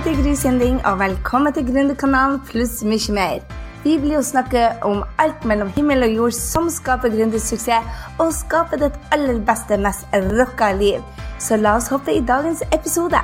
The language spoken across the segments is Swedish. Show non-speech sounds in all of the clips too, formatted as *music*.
heter Gry Sending, og velkommen til Gründerkanalen pluss mye mer. Vi blir jo snakke om alt mellom himmel og jord som skaper gründersuksess, og skaper ditt aller beste, mest rocka liv. Så la oss hoppe i dagens episode.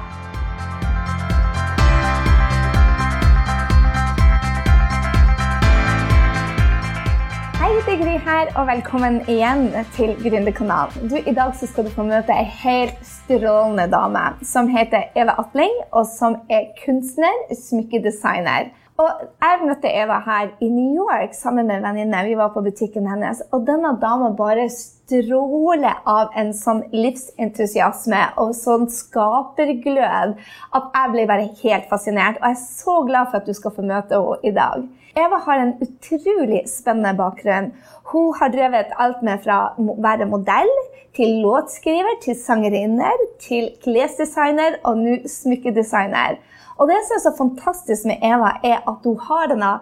Her, og velkommen igjen til Gründerkanalen. Du, I dag så skal du få møte ei helt strålende dame som heter Eva Atling, og som er kunstner, smykkedesigner. Og Jeg møtte Eva her i New York sammen med en venninne. Vi var på butikken hennes. Og denne dama bare stråler av en sånn livsentusiasme og sånn skaperglød at jeg ble bare helt fascinert. Og jeg er så glad for at du skal få møte henne i dag. Eva har en utrolig spennende bakgrunn. Hun har drevet alt med fra å være modell til låtskriver, til sangerinner, til klesdesigner og nå smykkedesigner. Og det som er så fantastisk med Eva, er at hun har denne,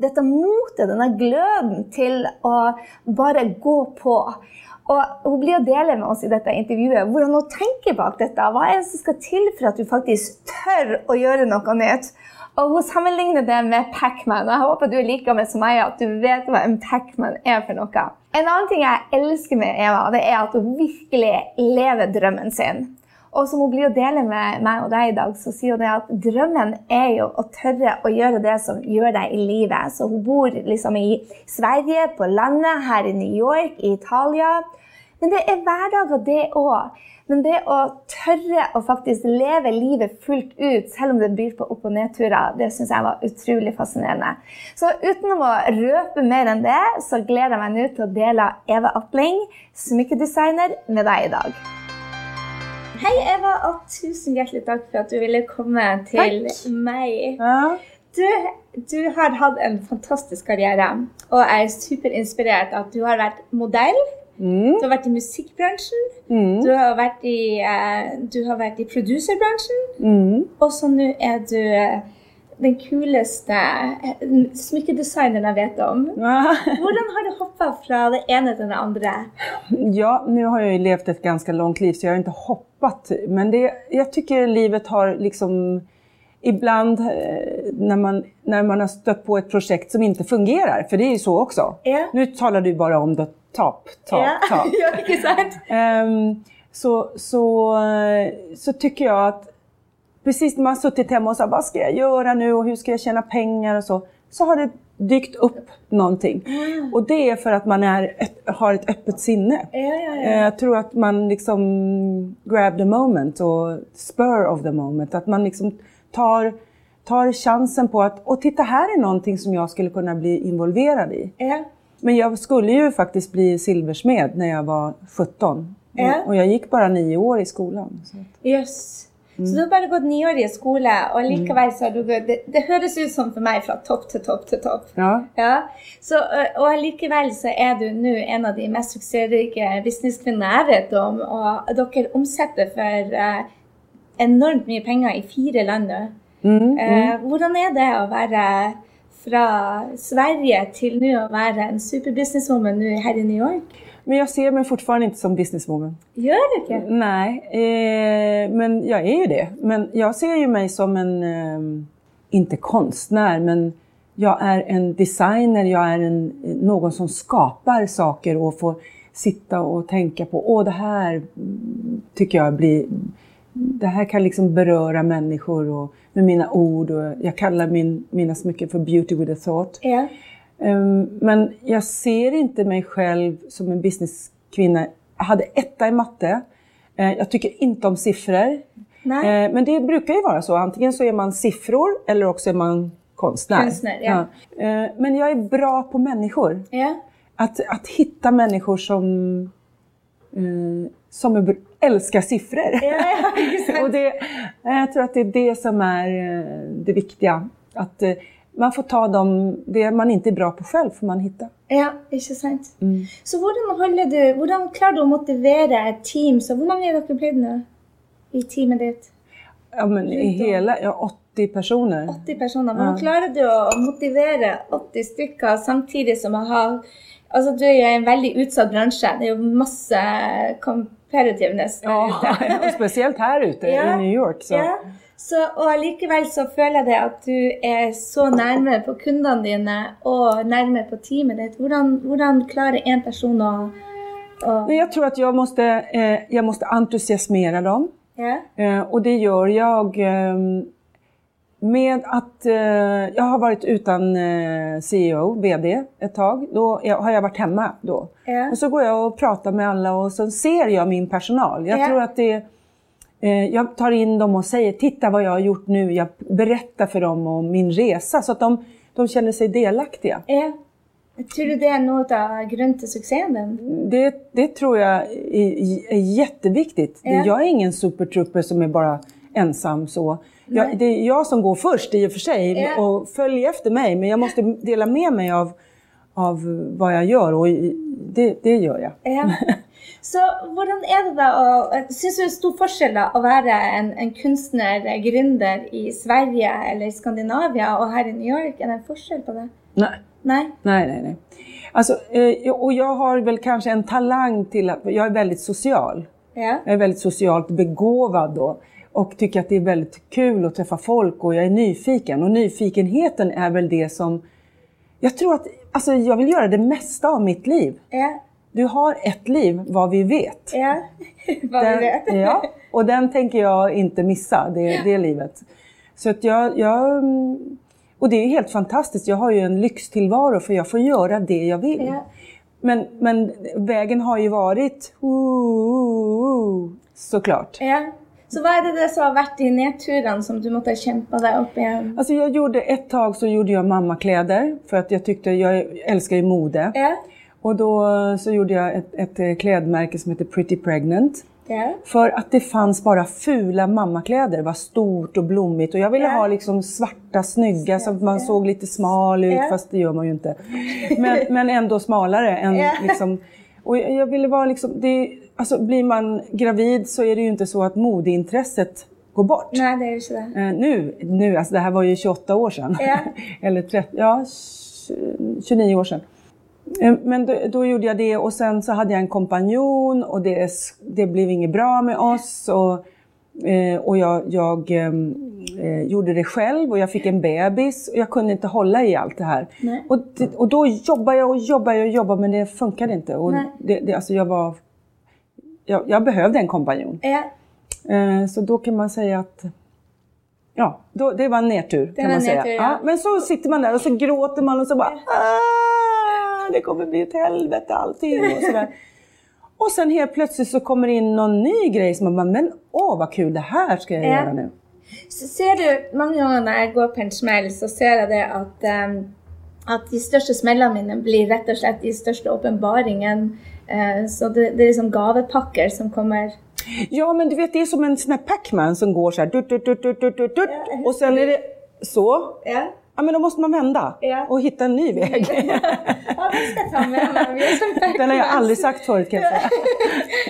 dette motet, denne gløden til å bare gå på. Og Hun blir å dele med oss i dette intervjuet hvordan hun tenker bak dette. Hva er det som skal til for at du faktisk tør å gjøre noe nytt? Og Hun sammenligner det med Pacman. Jeg håper du er like med som meg at du vet hva en Pacman er for noe. En annen ting jeg elsker med Eva, det er at hun virkelig lever drømmen sin. Og som hun blir å dele med meg og deg i dag, så sier hun det at drømmen er jo å tørre å gjøre det som gjør deg i livet. Så hun bor liksom i Sverige, på landet, her i New York, i Italia. Men det er hverdager, det òg. Men det å tørre å faktisk leve livet fullt ut, selv om det byr på opp- og nedturer, det syns jeg var utrolig fascinerende. Så uten å røpe mer enn det, så gleder jeg meg nå til å dele Eva Atling, smykkedesigner, med deg i dag. Hei, Eva, og tusen hjertelig takk for at du ville komme til Takk. meg. Ja. Du, du har hatt en fantastisk karriere, og jeg er superinspirert av at du har vært modell. Mm. Du har vært i musikkbransjen, Mm. du har vært i, du har vært i producerbransjen, Mm. og så nå er du eh, den kuleste eh, smykkedesigneren jeg vet om. *laughs* Hvordan har du hoppa fra det ene til det andre? ja, nu har jag ju levt ett ganska långt liv så jag har inte hoppat. Men det, jag tycker livet har liksom ibland eh, när man, när man har stött på ett projekt som inte fungerar, för det är ju så också. Ja. Nu talar du bara om the top, top, ja. top. *laughs* ja, ikke sant? Ehm, så, så, eh, så tycker jag att precis när man har suttit hemma och sagt vad ska jag göra nu och hur ska jag tjäna pengar och så, så har det dykt upp någonting. Och det är för att man är, har ett öppet sinne. Ja, ja, Eh, ja. Jag tror att man liksom grab the moment och spur of the moment. Att man liksom tar, tar chansen på att, och titta här är någonting som jag skulle kunna bli involverad i. Men jag skulle ju faktiskt bli silversmed när jag var 17. Ja. Och jag gick bara nio år i skolan. Så. Att- Jøss. Så du har bare gått niårig skole, og likevel så har du gått det, det høres ut som for meg fra topp til topp til topp. Ja. Ja, så, ø, Og likevel så er du nå en av de mest suksessrike businesskvinnene jeg vet om. Og dere omsetter for eh, enormt mye penger i fire land nå. Mm, Eh, hvordan er det å være fra Sverige til nå å være en superbusinesswoman nå her i New York? Men jag ser mig fortfarande inte som businesswoman. Gjør du ikke? Nej, eh, men jag är ju det. Men jag ser ju mig som en, eh, inte konstnär, men jag är en designer, jag är en, någon som skapar saker och får sitta och tänka på, åh det här tycker jag blir, det här kan liksom beröra människor och, med mina ord och jag kallar min, mina smycken för beauty with a thought. Ja. Ehm, Men jag ser inte mig själv som en businesskvinna. Jag hade etta i matte. Eh, Jag tycker inte om siffror. Nei? Eh, Men det brukar ju vara så. Antingen så är man siffror eller också är man konstnär. Konstnär, ja. Eh, Men jag är bra på människor. Ja. Att, att hitta människor som, som älskar siffror. Ja, ja? *laughs* Och det, jag tror att det är det som är det viktiga. Att man får ta dem, det man inte är bra på själv får man hitta. Ja, ikke sant? Mm. Så hvordan, holder du, hvordan klarer du å motivere et team? Så hvor mange er dere blitt nå i teamet ditt? Ja, men i hela, ja, 80 personer. 80 personer. Hvordan Ja. klarer du å motivere 80 stykker samtidig som å ha Altså, du er jo i en veldig utsatt bransje. Det er jo masse competitiveness der Ja, ute. *laughs* och speciellt här ute Ja, i New York. Så. Ja. Så, og allikevel så føler jeg det at du er så nærme på kundene dine og nærme på teamet ditt. Hvordan, hvordan klarer en person å, å Men jag tror att jag måste, eh, måste entusiasmera dem. ja? Eh, och det gör jag eh, med att eh, jag har varit utan eh, CEO, VD ett tag. Då jag, har jag varit hemma då. Ja. Och så går jag och pratar med alla och så ser jag min personal. Jag Ja. tror att det jag tar in dem och säger titta vad jag har gjort nu. Jag berättar för dem om min resa så att de, de känner sig delaktiga. ja. Tror du det er noe av grunnen til suksessen din? Det, det tror jag är, är jätteviktigt. Ja. Jag är ingen supertrooper som är bara ensam så. Jag, det är jag som går först i och för sig Ja. och följer efter mig. Men jag måste dela med mig av, av vad jag gör och det, det gör jag. Ja. *laughs* Så hvordan er det da å Syns du det er stor forskjell da å være en, en kunstner, eh, gründer, i Sverige eller Skandinavia og her i New York? Er det en forskjell på det? Nej. Nei? Nej, nej, nej. Alltså, eh, och jag har väl kanske en talang till att jag är väldigt social. Ja. Jag är väldigt socialt begåvad då och tycker att det är väldigt kul att träffa folk och jag är nyfiken. Och nyfikenheten är väl det som... Jag tror att alltså, jag vill göra det mesta av mitt liv. Ja. Du har ett liv, vad vi vet. ja. *laughs* Vi Den, vet. ja, och den tänker jag inte missa, det, det livet. Så att jag, jag... mm, Och det är helt fantastiskt. Jag har ju en lyxtillvaro för jag får göra det jag vill. Ja. Men, men vägen har ju varit... Uh, såklart. Ja. Så hva er det som har vært de nedturene som du måtte kjempe deg opp igjen? Alltså jag gjorde ett tag så gjorde jag mammakläder för att jag tyckte, jag älskar ju mode. Ja. Och då så gjorde jag ett, ett eh, klädmärke som heter Pretty Pregnant. Ja. För att det fanns bara fula mammakläder. Det var stort och blommigt och jag ville Ja. ha liksom svarta, snygga så att man såg lite smal ut, fast det gör man ju inte. Men, men ändå smalare än liksom... Och jag ville vara liksom... Det, alltså blir man gravid så är det ju inte så att modeintresset går bort. Nei, det jo ikke det. Eh, nu, nu, alltså det här var ju 28 år sedan. *laughs* Eller 30, ja, 29 år sedan. Eh, Men då, då gjorde jag det och sen så hade jag en kompanjon och det, det blev inget bra med oss. Och, eh, och jag, jag ehm, eh, gjorde det själv och jag fick en bebis och jag kunde inte hålla i allt det här. Nej. Och, det, och då jobbade jag och jobbade och jobbade men det funkade inte. Och Nej. det, det, alltså jag, var, jag, jag behövde en kompanjon. Ja. Eh, Så då kan man säga att Ja, då, det var en nedtur kan var man säga. nedtur, ja. men så sitter man där och så gråter man och så bara ah, Det kommer bli ett helvete allting och sådär. Och sen helt plötsligt så kommer det in någon ny grej som man bara, men åh vad kul, det här ska jag Ja. göra nu. Så ser du, mange ganger når jeg går på en smell, så ser jeg det at, em, at de største smellene mine blir rett og slett de største åpenbaringene. Eh, så det, det er liksom gavepakker som kommer. Ja, men du vet det är som en sån här Pac-Man som går så här, dut, dut, dut, dut, dut, dut. Ja. och sen är det så. Ja, Ja, men då måste man vända Ja. och hitta en ny *laughs* väg. ja den ta med har jag aldrig sagt förut kan jag säga.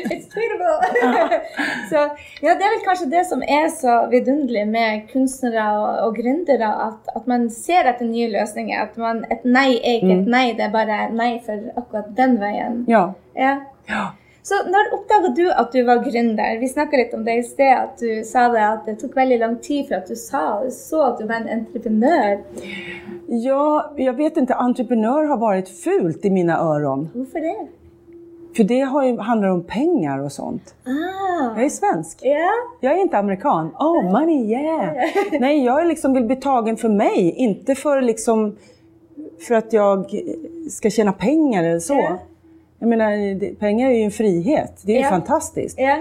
*laughs* It's *laughs* så ja, det er vel kanskje det som er så vidunderlig med kunstnere og, og gründere, at, at man ser etter nye løsninger. At man, et nei er ikke et nei, det er bare nei for akkurat den veien. Ja. Ja. ja. Så når oppdaga du at du var gründer? Vi snakka litt om det i sted, at du sa det at det tok veldig lang tid for at du sa, så at du var en entreprenør. Ja, jag vet inte, entreprenör har varit fult i mina öron. Hvorfor det? För det ju, handlar om pengar och sånt. Ah. Jag är svensk. Ja. Jag är inte amerikan. Oh, money, yeah! *laughs* Nej, jag liksom vill bli tagen för mig, inte för liksom för att jag ska tjäna pengar eller så. Ja. Jag menar, det, pengar är ju en frihet. Det är ju Ja. fantastiskt. Ja.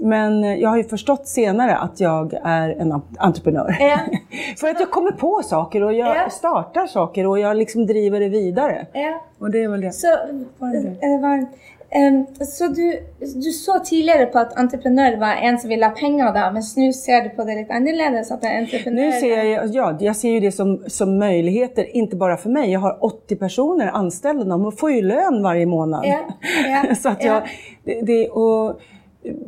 Men eh, jag har ju förstått senare att jag är en ent- entreprenör. Ja. *laughs* för att jag kommer på saker och jag Ja. startar saker och jag liksom driver det vidare. ja. Och det är väl det. Så, Var det det? Eh, em, så du, du så tidligere på at entreprenør var en som ville ha penger, da, mens nå ser du på det en entreprenør Nu ser jag, ja, jag ser ju det som, som möjligheter, inte bara för mig. Jag har 80 personer anställda, de får ju lön varje månad. Ja, ja, *laughs* så att ja. jag, det, det, och,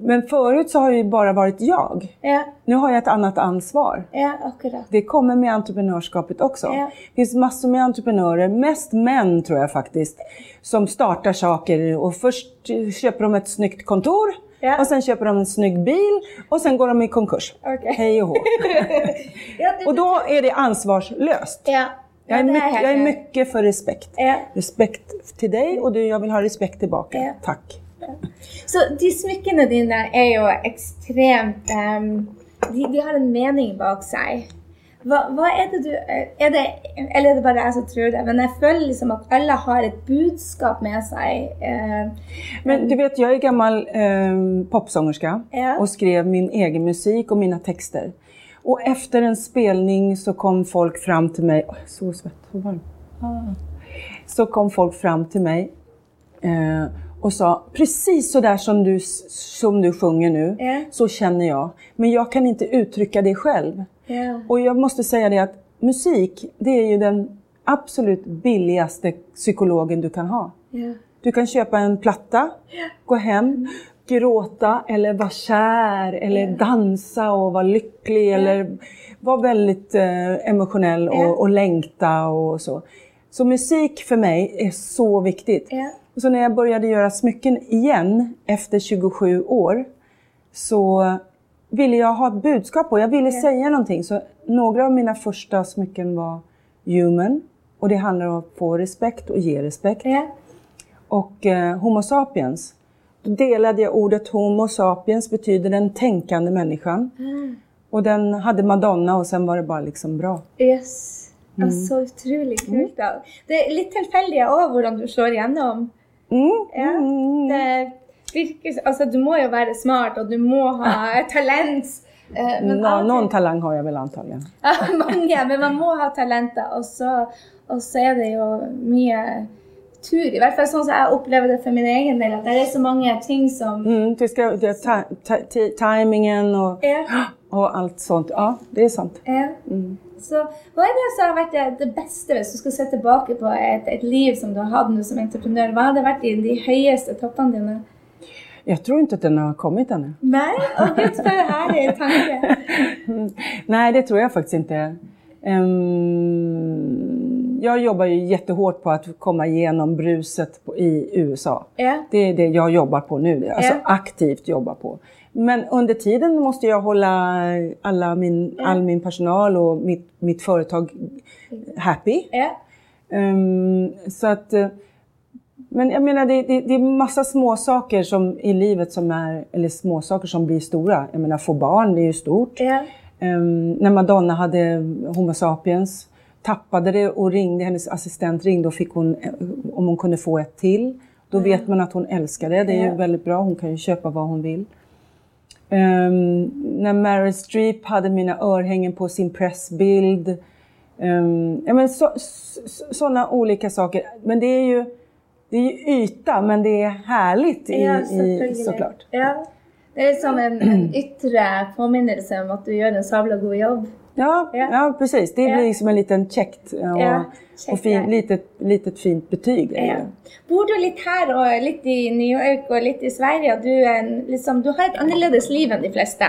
men förut så har det ju bara varit jag. Ja, Nu har jag ett annat ansvar. ja, akkurat. Det kommer med entreprenörskapet också. Ja. Det finns massor med entreprenörer, mest män tror jag faktiskt, som startar saker och först köper de ett snyggt kontor Ja. och sen köper de en snygg bil och sen går de i konkurs. Okej. Hej och hå. *laughs* Och då är det ansvarslöst. Ja. Jag är, mycket, jag är mycket för respekt. Respekt till dig och du, jag vill ha respekt tillbaka. Tack. Så de smykkene dine er jo ekstremt ehm, de, de har en mening bak seg. Hva, hva er det du er det, Eller er det bare jeg som tror det? Men jeg føler liksom at alle har et budskap med seg. Eh, Men du vet, jag är gammal eh, popsångerska Ja. och skrev min egen musik och mina texter. Och efter en spelning så kom folk fram till mig, Åh, så svett, så varm. Ah. Så kom folk fram till mig eh, och sa, precis så där som du, som du sjunger nu, Ja. så känner jag. Men jag kan inte uttrycka det själv. ja. Och jag måste säga det att musik, det är ju den absolut billigaste psykologen du kan ha. ja. Du kan köpa en platta, gå hem, gråta eller vara kär eller dansa och vara lycklig eller vara väldigt eh, emotionell och, och längta och så. Så musik för mig är så viktigt. Och så när jag började göra smycken igen efter 27 år så ville jag ha ett budskap och jag ville säga någonting. Så några av mina första smycken var human och det handlar om att få respekt och ge respekt ja. och eh, Homo sapiens. Då delade jag ordet Homo sapiens betyder den tänkande människan. Ah. Och den hade Madonna och sen var det bara liksom bra. Yes. Mm. Ja, så utrolig kult. da. Det er litt tilfeldig òg hvordan du slår igjennom. Mm. Ja. Mm. Det virker Altså, du må jo være smart, og du må ha *laughs* talent. eh, men Nå, og til- talang har jag väl antagligen. *laughs* Ja, mange, men man må ha talenter. Og så, og så er det jo mye tur. I hvert fall sånn som jeg opplever det for min egen del. At det er så mange ting som Mm, det ska, det, ta, ta, ti- timingen och, Ja. *gasps* och allt sånt. Ja, det är sant. ja. Mm. Så hva er det som har vært det, det beste hvis du skal se tilbake på et, et liv som du har hatt nå som entreprenør? Hva hadde vært de, de høyeste toppene dine? Jag tror inte att den har kommit ännu. Nei? Å gud, for en herlig tanke. Nej, det tror jag faktiskt inte. Ehm, jag jobbar ju jättehårt på att komma igenom bruset på, i USA. Ja. Det är det jag jobbar på nu, alltså Ja. aktivt jobbar på. Men under tiden måste jag hålla alla min, Ja. all min personal och mitt, mitt företag happy. Ja. Ehm, så att, eh, men jag menar det, det, det är massa små saker som i livet som är, eller små saker som blir stora. Jag menar få barn, det är ju stort. Ja. Ehm, när Madonna hade Homo sapiens, tappade det och ringde, hennes assistent ringde och fick hon, eh, om hon kunde få ett till. Då vet man att hon älskar det, det är ju väldigt bra, hon kan ju köpa vad hon vill. Ehm, när Meryl Streep hade mina örhängen på sin pressbild. Um, ja, men så, så, sådana olika saker. Men det är ju det är ju yta, men det är härligt i, Ja, i, såklart. Ja. Det er som en, en ytre påminnelse om at du gjør en sabla god jobb. Ja, Ja. ja. precis. Det blir liksom en liten checkt och, Ja, check och fin, litet, litet fint betyg. är Ja. Bor du litt her og litt i New York og litt i Sverige? Du, er en, liksom, du har et annerledes liv enn de fleste.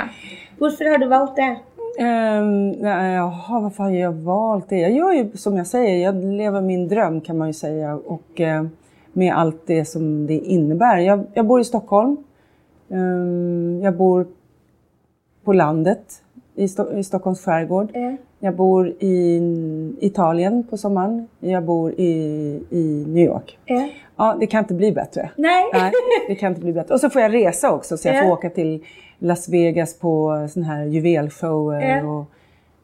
Hvorfor har du valgt det? Um, nej, jaha, varför har jag valt det? Jag gör ju som jag säger, jag lever min dröm kan man ju säga. Och eh, med allt det som det innebär. Jag, jag bor i Stockholm. Ehm, jag bor på landet i, Sto- i Stockholms skärgård. Ja. Jag bor i Italien på sommaren. Jag bor i, i New York. Ja. Ja, det kan inte bli bättre. Nei? Nej, det kan inte bli bättre. Och så får jag resa också, så jag får åka till Las Vegas på sån här juvelshower och,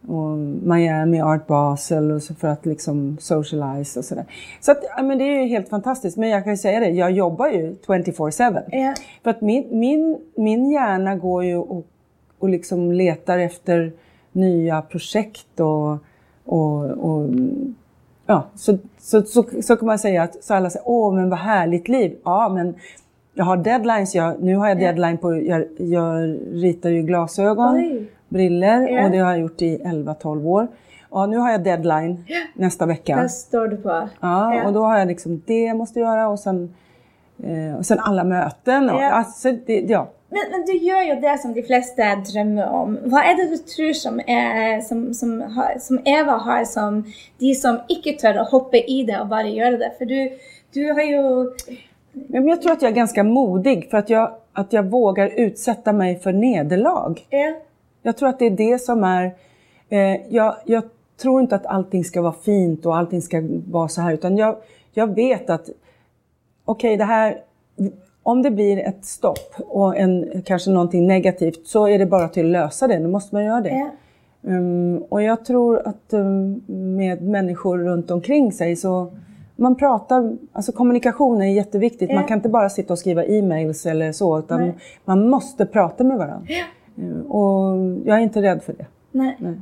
och Miami Art Basel och så för att liksom socialize och sådär. Så att, ja, men det är ju helt fantastiskt. Men jag kan ju säga det, jag jobbar ju 24-7. Ja. För att min, min, min hjärna går ju och, och liksom letar efter nya projekt och, och, och ja, så, så, så, så kan man säga att så alla säger, åh men vad härligt liv. Ja, men jag har deadlines. Jag, nu har jag Ja. deadline på, jag, jag ritar ju glasögon, Oj. briller Ja. och det har jag gjort i 11-12 år. Ja, nu har jag deadline nästa vecka. Hva står du på? Ja, Ja. och då har jag liksom det jag måste göra och sen, eh, och sen alla möten. Och, Ja. alltså, det, ja. Men, men du gjør jo det som de fleste drømmer om. Hva er det du tror som, er, som, som, har, som Eva har, som de som ikke tør å hoppe i det og bare gjøre det? For du, du har jo Men jag tror att jag är ganska modig för att jag, att jag vågar utsätta mig för nederlag. Ja. Jag tror att det är det som är... Eh, jag, jag tror inte att allting ska vara fint och allting ska vara så här, utan jag, jag vet att okej, okay, det här... Om det blir ett stopp och en, kanske någonting negativt så är det bara till att lösa det, då måste man göra det. Ja. Um, och jag tror att um, med människor runt omkring sig så man pratar, alltså kommunikation är jätteviktigt. Ja. Man kan inte bara sitta och skriva e-mails eller så, utan Nej. man måste prata med varandra. Ja. Uh, och jag är inte rädd för det. Nei. Nej.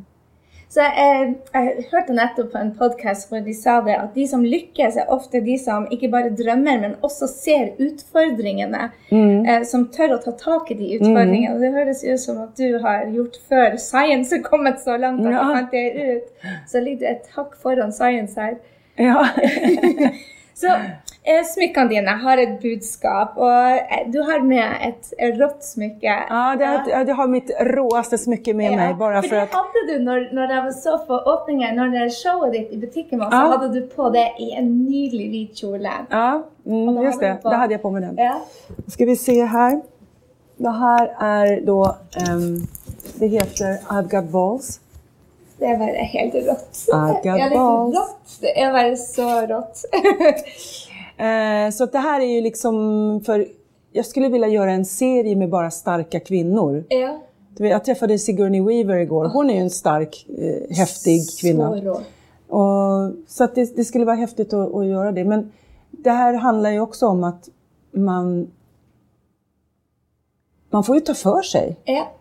Så jeg, jeg hørte nettopp på en podkast hvor de sa det at de som lykkes, er ofte de som ikke bare drømmer, men også ser utfordringene. Mm. Eh, som tør å ta tak i de utfordringene. Og Det høres ut som at du har gjort før science er kommet så langt at Ja. du fant det ut. Så ligger det et hakk foran science her. Ja. *laughs* Så eh, smykkene dine har et budskap, og eh, du har med et rått smykke. Ja, det, Ja. jag har mitt råaste smycke med mig bara for för det att... hadde du når, når jeg så på åpningen, når det showet ditt i butikken var, så Ja. hadde du på det i en nydelig hvit kjole. Ja, Och mm, just hade det. på- Det hade jag på mig den. Ja. Då ska vi se här. Det här är då... ehm, det heter I've got balls. Det bare helt rått. I got Ja, balls. Det bare så rått. *laughs* Eh, så det här är ju liksom för... Jag skulle vilja göra en serie med bara starka kvinnor. ja. Jag träffade Sigourney Weaver igår. Hon är ju en stark, eh, häftig kvinna. Och, så det, det skulle vara häftigt att, att göra det. Men det här handlar ju också om att man... Man får ju ta för sig, Ja.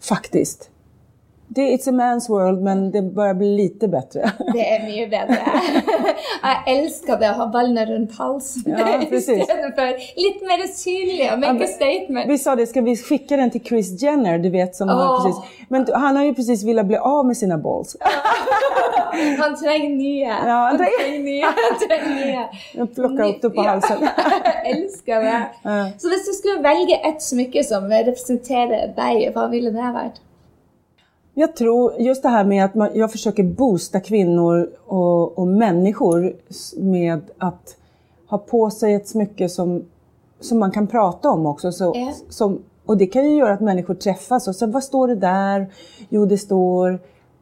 faktiskt. Det är It's a man's world, men det börjar bli lite bättre. *laughs* Det er mye bedre. *laughs* Jeg elsker det å ha ballene rundt halsen Ja, *laughs* precis. istedenfor litt mer synlig og make a statement. Vi sa det, ska vi skicka den till Chris Jenner, du vet som har Åh. precis... Men han har ju precis velat bli av med sina balls. Han trenger nye. Ja, han trenger nye. Han trenger nye. Jag plockar upp det på halsen. Jeg elsker det. Så hvis du skulle velge ett smykke som representerer deg, hva ville det vært? Jag tror just det här med att man, jag försöker boosta kvinnor och, och människor med att ha på sig ett smycke som, som man kan prata om också. Så, Ja. som, och det kan ju göra att människor träffas. Och så, vad står det där? Jo, det står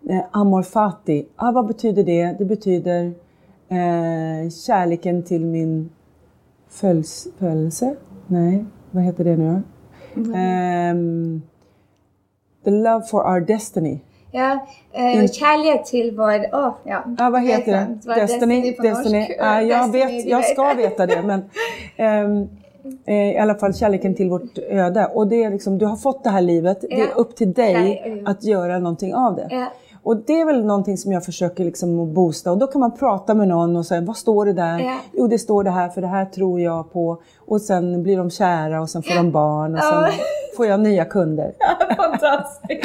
eh, Amor Fati. Ah, vad betyder det? Det betyder eh, kärleken till min föls, födelse. Nej, vad heter det nu? Ehm, the love for our destiny. Ja, eh, kjærlighet til vår Å, ja. Ja, vad heter det? är Destiny? Destiny. norsk? Ja, jag, Destiny, vet, jag ska veta det, men *laughs* eh, i alla fall kärleken till vårt öde. Och det är liksom, du har fått det här livet, det Ja. är upp till dig ja. att göra någonting av det. Ja. Och det är väl någonting som jag försöker liksom boosta. Och då kan man prata med någon och säga, vad står det där? Ja. Jo, det står det här, för det här tror jag på. Och sen blir de kära och sen får de barn och sen får jag nya kunder. Fantastisk.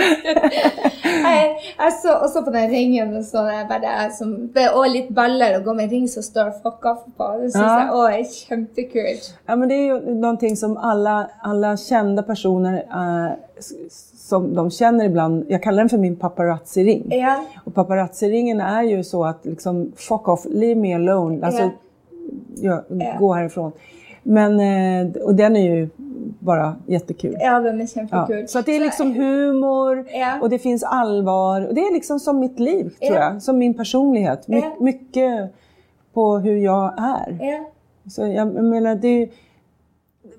jeg, jeg så på den ringen og så jeg bare, som, og litt baller og gå med ring som står 'fuck off' på. Det syns Ja. er kjempekult. Ja, men det är ju någonting som alla, alla kända personer s- som de känner ibland, jag kallar den för min paparazzi-ring. Ja. Och paparazzi-ringen är ju så att liksom fuck off, leave me alone, alltså Ja. ja, Ja. gå härifrån. Men, eh, och den är ju bara jättekul. ja, den er Ja. kjempekul. Så det är liksom humor Ja. och det finns allvar. Och det är liksom som mitt liv, tror Ja. jag. Som min personlighet. My, Ja. Mycket på hur jag är. Ja. Så jag menar, det är,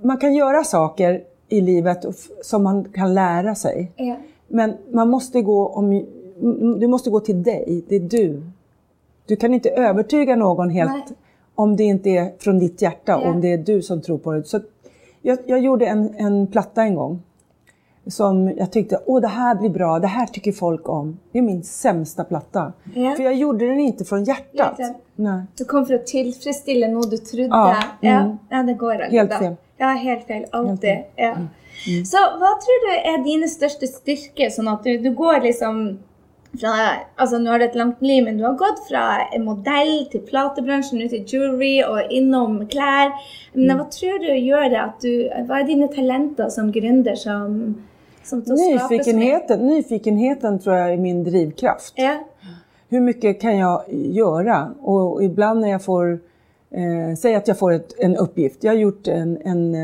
man kan göra saker i livet som man kan lära sig. Ja. Men man måste gå om, du måste gå till dig, det är du. Du kan inte övertyga någon helt Nej. om det inte är från ditt hjärta, Ja. om det är du som tror på det. Så jag, jag gjorde en, en platta en gång som jag tyckte, åh det här blir bra, det här tycker folk om. Det är min sämsta platta. Ja. För jag gjorde den inte från hjärtat. Nej. Du kom for å tilfredsstille noe du trodde. Ja, mm. ja det går aldri. Helt fel. Ja, helt feil. Alltid. fel. Ja. Så hva tror du er dine største styrker, sånn at du, du går liksom fra Altså, nå har du et langt liv, men du har gått fra modell til platebransjen, ut i jewelry og innom klær. Men hva tror du gjør det at du Hva er dine talenter som gründer som, som? Nyfikenheten, nyfikenheten tror jag är min drivkraft. Ja. Hur mycket kan jag göra? Och ibland när jag får Eh, säg att jag får ett, en uppgift. Jag har gjort en, en,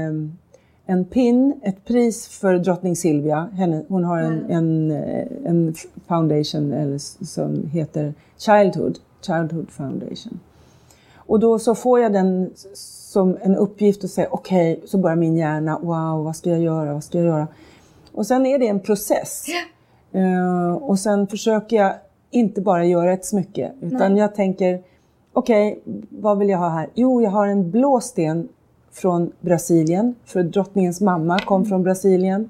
en pin, ett pris för drottning Silvia. Henne, hon har en, en, eh, en foundation eller, som heter Childhood, Childhood Foundation. Och då så får jag den som en uppgift och säger okej, okay, så börjar min hjärna, wow, vad ska jag göra, vad ska jag göra? Och sen är det en process. Uh, och sen försöker jag inte bara göra ett smycke, utan Nej. jag tänker okej, okay, vad vill jag ha här? Jo, jag har en blå sten från Brasilien, för drottningens mamma kom från Brasilien.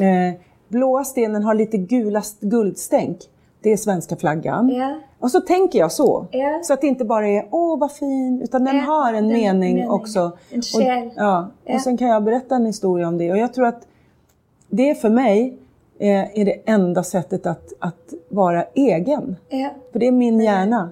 Uh, blåa stenen har lite gula guldstänk. Det är svenska flaggan. Yeah. Och så tänker jag så. Yeah. Så att det inte bara är åh vad fin, utan den yeah. har en mening, mening, också. En själ. Och, ja. och sen kan jag berätta en historia om det. Och jag tror att det för mig eh, är det enda sättet att, att vara egen. För det är min hjärna.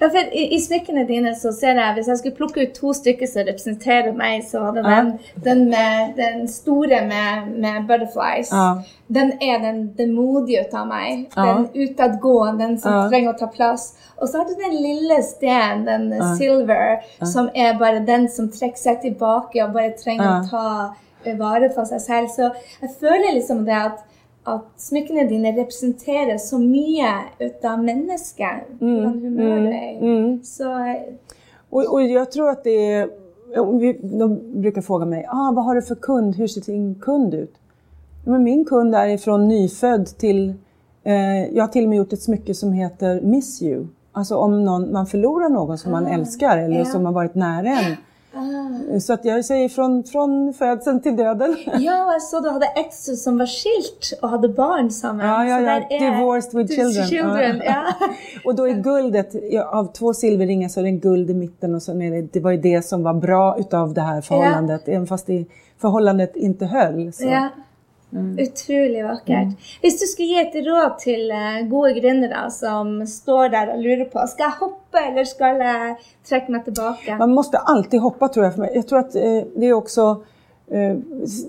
Ja, for i, i, smykkene dine så ser jeg Hvis jeg skulle plukke ut to stykker som representerer meg, så hadde den, den, med, den store med, med butterflies ja. Den er den, den modige ut av meg. Ja. Den utadgående, den som trenger å ta plass. Og så har du den lille stenen, den silver, som er bare den som trekker seg tilbake og bare trenger å ta vare på seg selv. Så jeg føler liksom det at at smykkene dine representerer så mye ut av mennesket. Mm, hvordan humør du är mm. Så, och, och jag tror att det är... De brukar fråga mig, ah, vad har du för kund? Hur ser din kund ut? Men min kund är ifrån nyfödd till... Eh, jag har till och med gjort ett smycke som heter Miss You. Alltså om någon, man förlorar någon som ah, man älskar eller ja. som har varit nära en. Så att jag säger från, från födseln till döden. *laughs* Ja, jag såg du hade ett som var skilt och hade barn samman. Ja, ja, ja. Divorced with children. children ja. *laughs* och då är guldet, av två silverringar så är det en guld i mitten och så är det, det var ju det som var bra utav det här förhållandet. Även fast det, förhållandet inte höll. Så. Ja. Mm. Utrolig vakkert. Mm. Hvis du skulle gi et råd til uh, gode gründere som står der og lurer på skal jeg hoppe eller skal jeg trekke meg tilbake? Man måste alltid hoppa tror jag. Jag tror att eh, det också eh,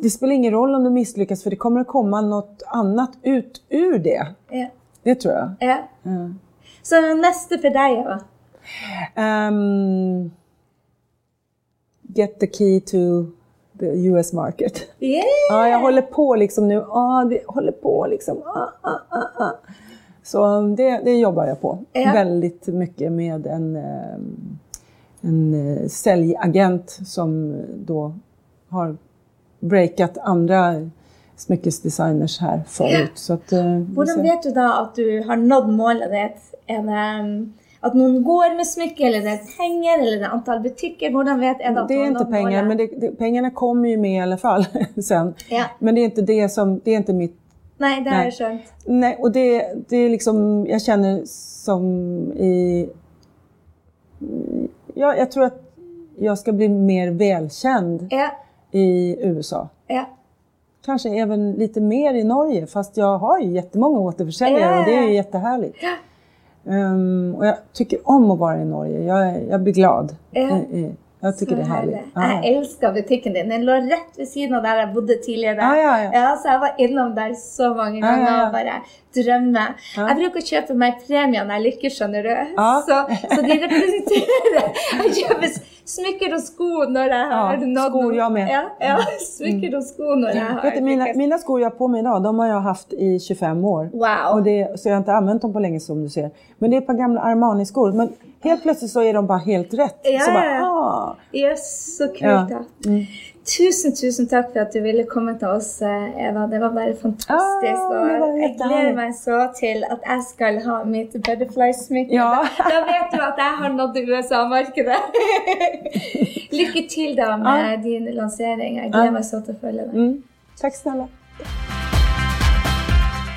det spelar ingen roll om du misslyckas för det kommer att komma något annat ut ur det. Ja. Det tror jag. Ja. Mm. Så nästa för dig då? Um, get the key to US market. Yeah. Ja, jag håller på liksom nu. Ja, det håller på liksom. Ah, ah, ah, ah. Så det, det jobbar jag på ja. väldigt mycket med en, eh, en eh, säljagent som då har breakat andra smyckesdesigners här förut. Ja. Så att, eh, Hur vet du då att du har nått målet? Är det att någon går med smycke eller det är pengar eller det är antal butiker? Hur vet är det, det är inte pengar, men det, det, pengarna kommer ju med i alla fall *laughs* sen. Ja. Men det är inte det som, det är inte mitt Nej, det har jag skönt. Nej, och det, det är liksom, jag känner som i... Ja, jag tror att jag ska bli mer välkänd ja. i USA. Ja. Kanske även lite mer i Norge, fast jag har ju jättemånga återförsäljare ja. och det är ju jättehärligt. Ja. Um, och jag tycker om att vara i Norge. Jag, jag blir glad. Ja. Jag tycker så det är härligt. Ja. Jag älskar butiken din. Den låg rätt vid sidan av där jag bodde tidigare. Ja, ja, ja. ja så jag var inom där så många gånger och bara drömde. Jag brukar köpa mig premier när jag lyckas, skjønner du. Så, så de representerar. Jag köper smycken och skor när jag har ja, nått skor jag med. Ja, ja smycken och skor när jag har Vet mina, mina skor jag har på mig idag, de har jag haft i 25 år. Wow. Och det, så jag har inte använt dem på länge som du ser. Men det är ett par gamla Armani-skor. Men helt plötsligt så är de bara helt rätt. Ja, så bara, ah. Yes, så kul. Ja. Mm. Tusen, tusen tack för att du ville komma till oss, eh, Eva. Det var bara fantastiskt. Ah, jag gläder mig så till att jag ska ha mitt butterfly-smycke. Ja. Då vet du att jag har nått USA-marknaden. *laughs* Lycka till då med ah. din lansering. Jag gläder mig så att följa dig. Mm. Tack snälla.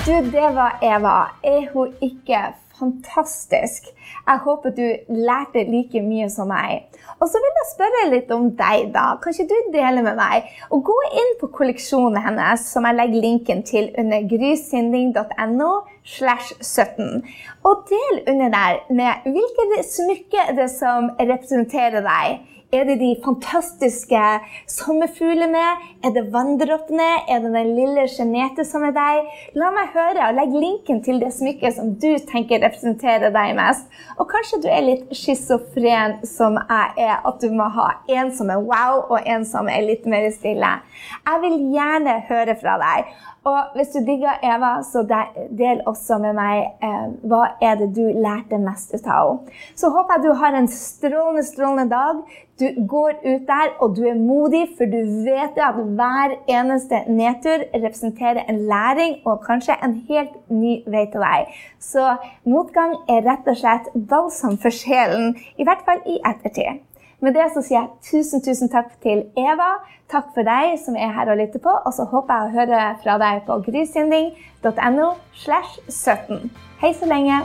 Du, det var Eva. Är hon inte fantastisk? Jeg håper du lærte like mye som meg. Og så vil jeg spørre litt om deg, da. Kan ikke du dele med meg? Og gå inn på kolleksjonen hennes, som jeg legger linken til under grysynding.no slash 17. Og del under der med hvilke smykker det som representerer deg. Er det de fantastiske sommerfuglene? Er det vanndråpene? Er det den lille sjenerte som er deg? La meg høre, og legg linken til det smykket som du tenker representerer deg mest. Og kanskje du er litt schizofren som jeg er, at du må ha en som er wow, og en som er litt mer stille. Jeg vil gjerne høre fra deg. Og hvis du digger Eva, så del også med meg eh, hva er det du lærte mest ut av henne. Så håper jeg du har en strålende, strålende dag. Du går ut der, og du er modig, for du vet at hver eneste nedtur representerer en læring og kanskje en helt ny vei til deg. Så motgang er rett og slett balsam for sjelen, i hvert fall i ettertid. Med det så sier jeg tusen, tusen takk til Eva. Takk for deg som er her og lytter på. Og så håper jeg å høre fra deg på grysynding.no slash 17. Hei så lenge.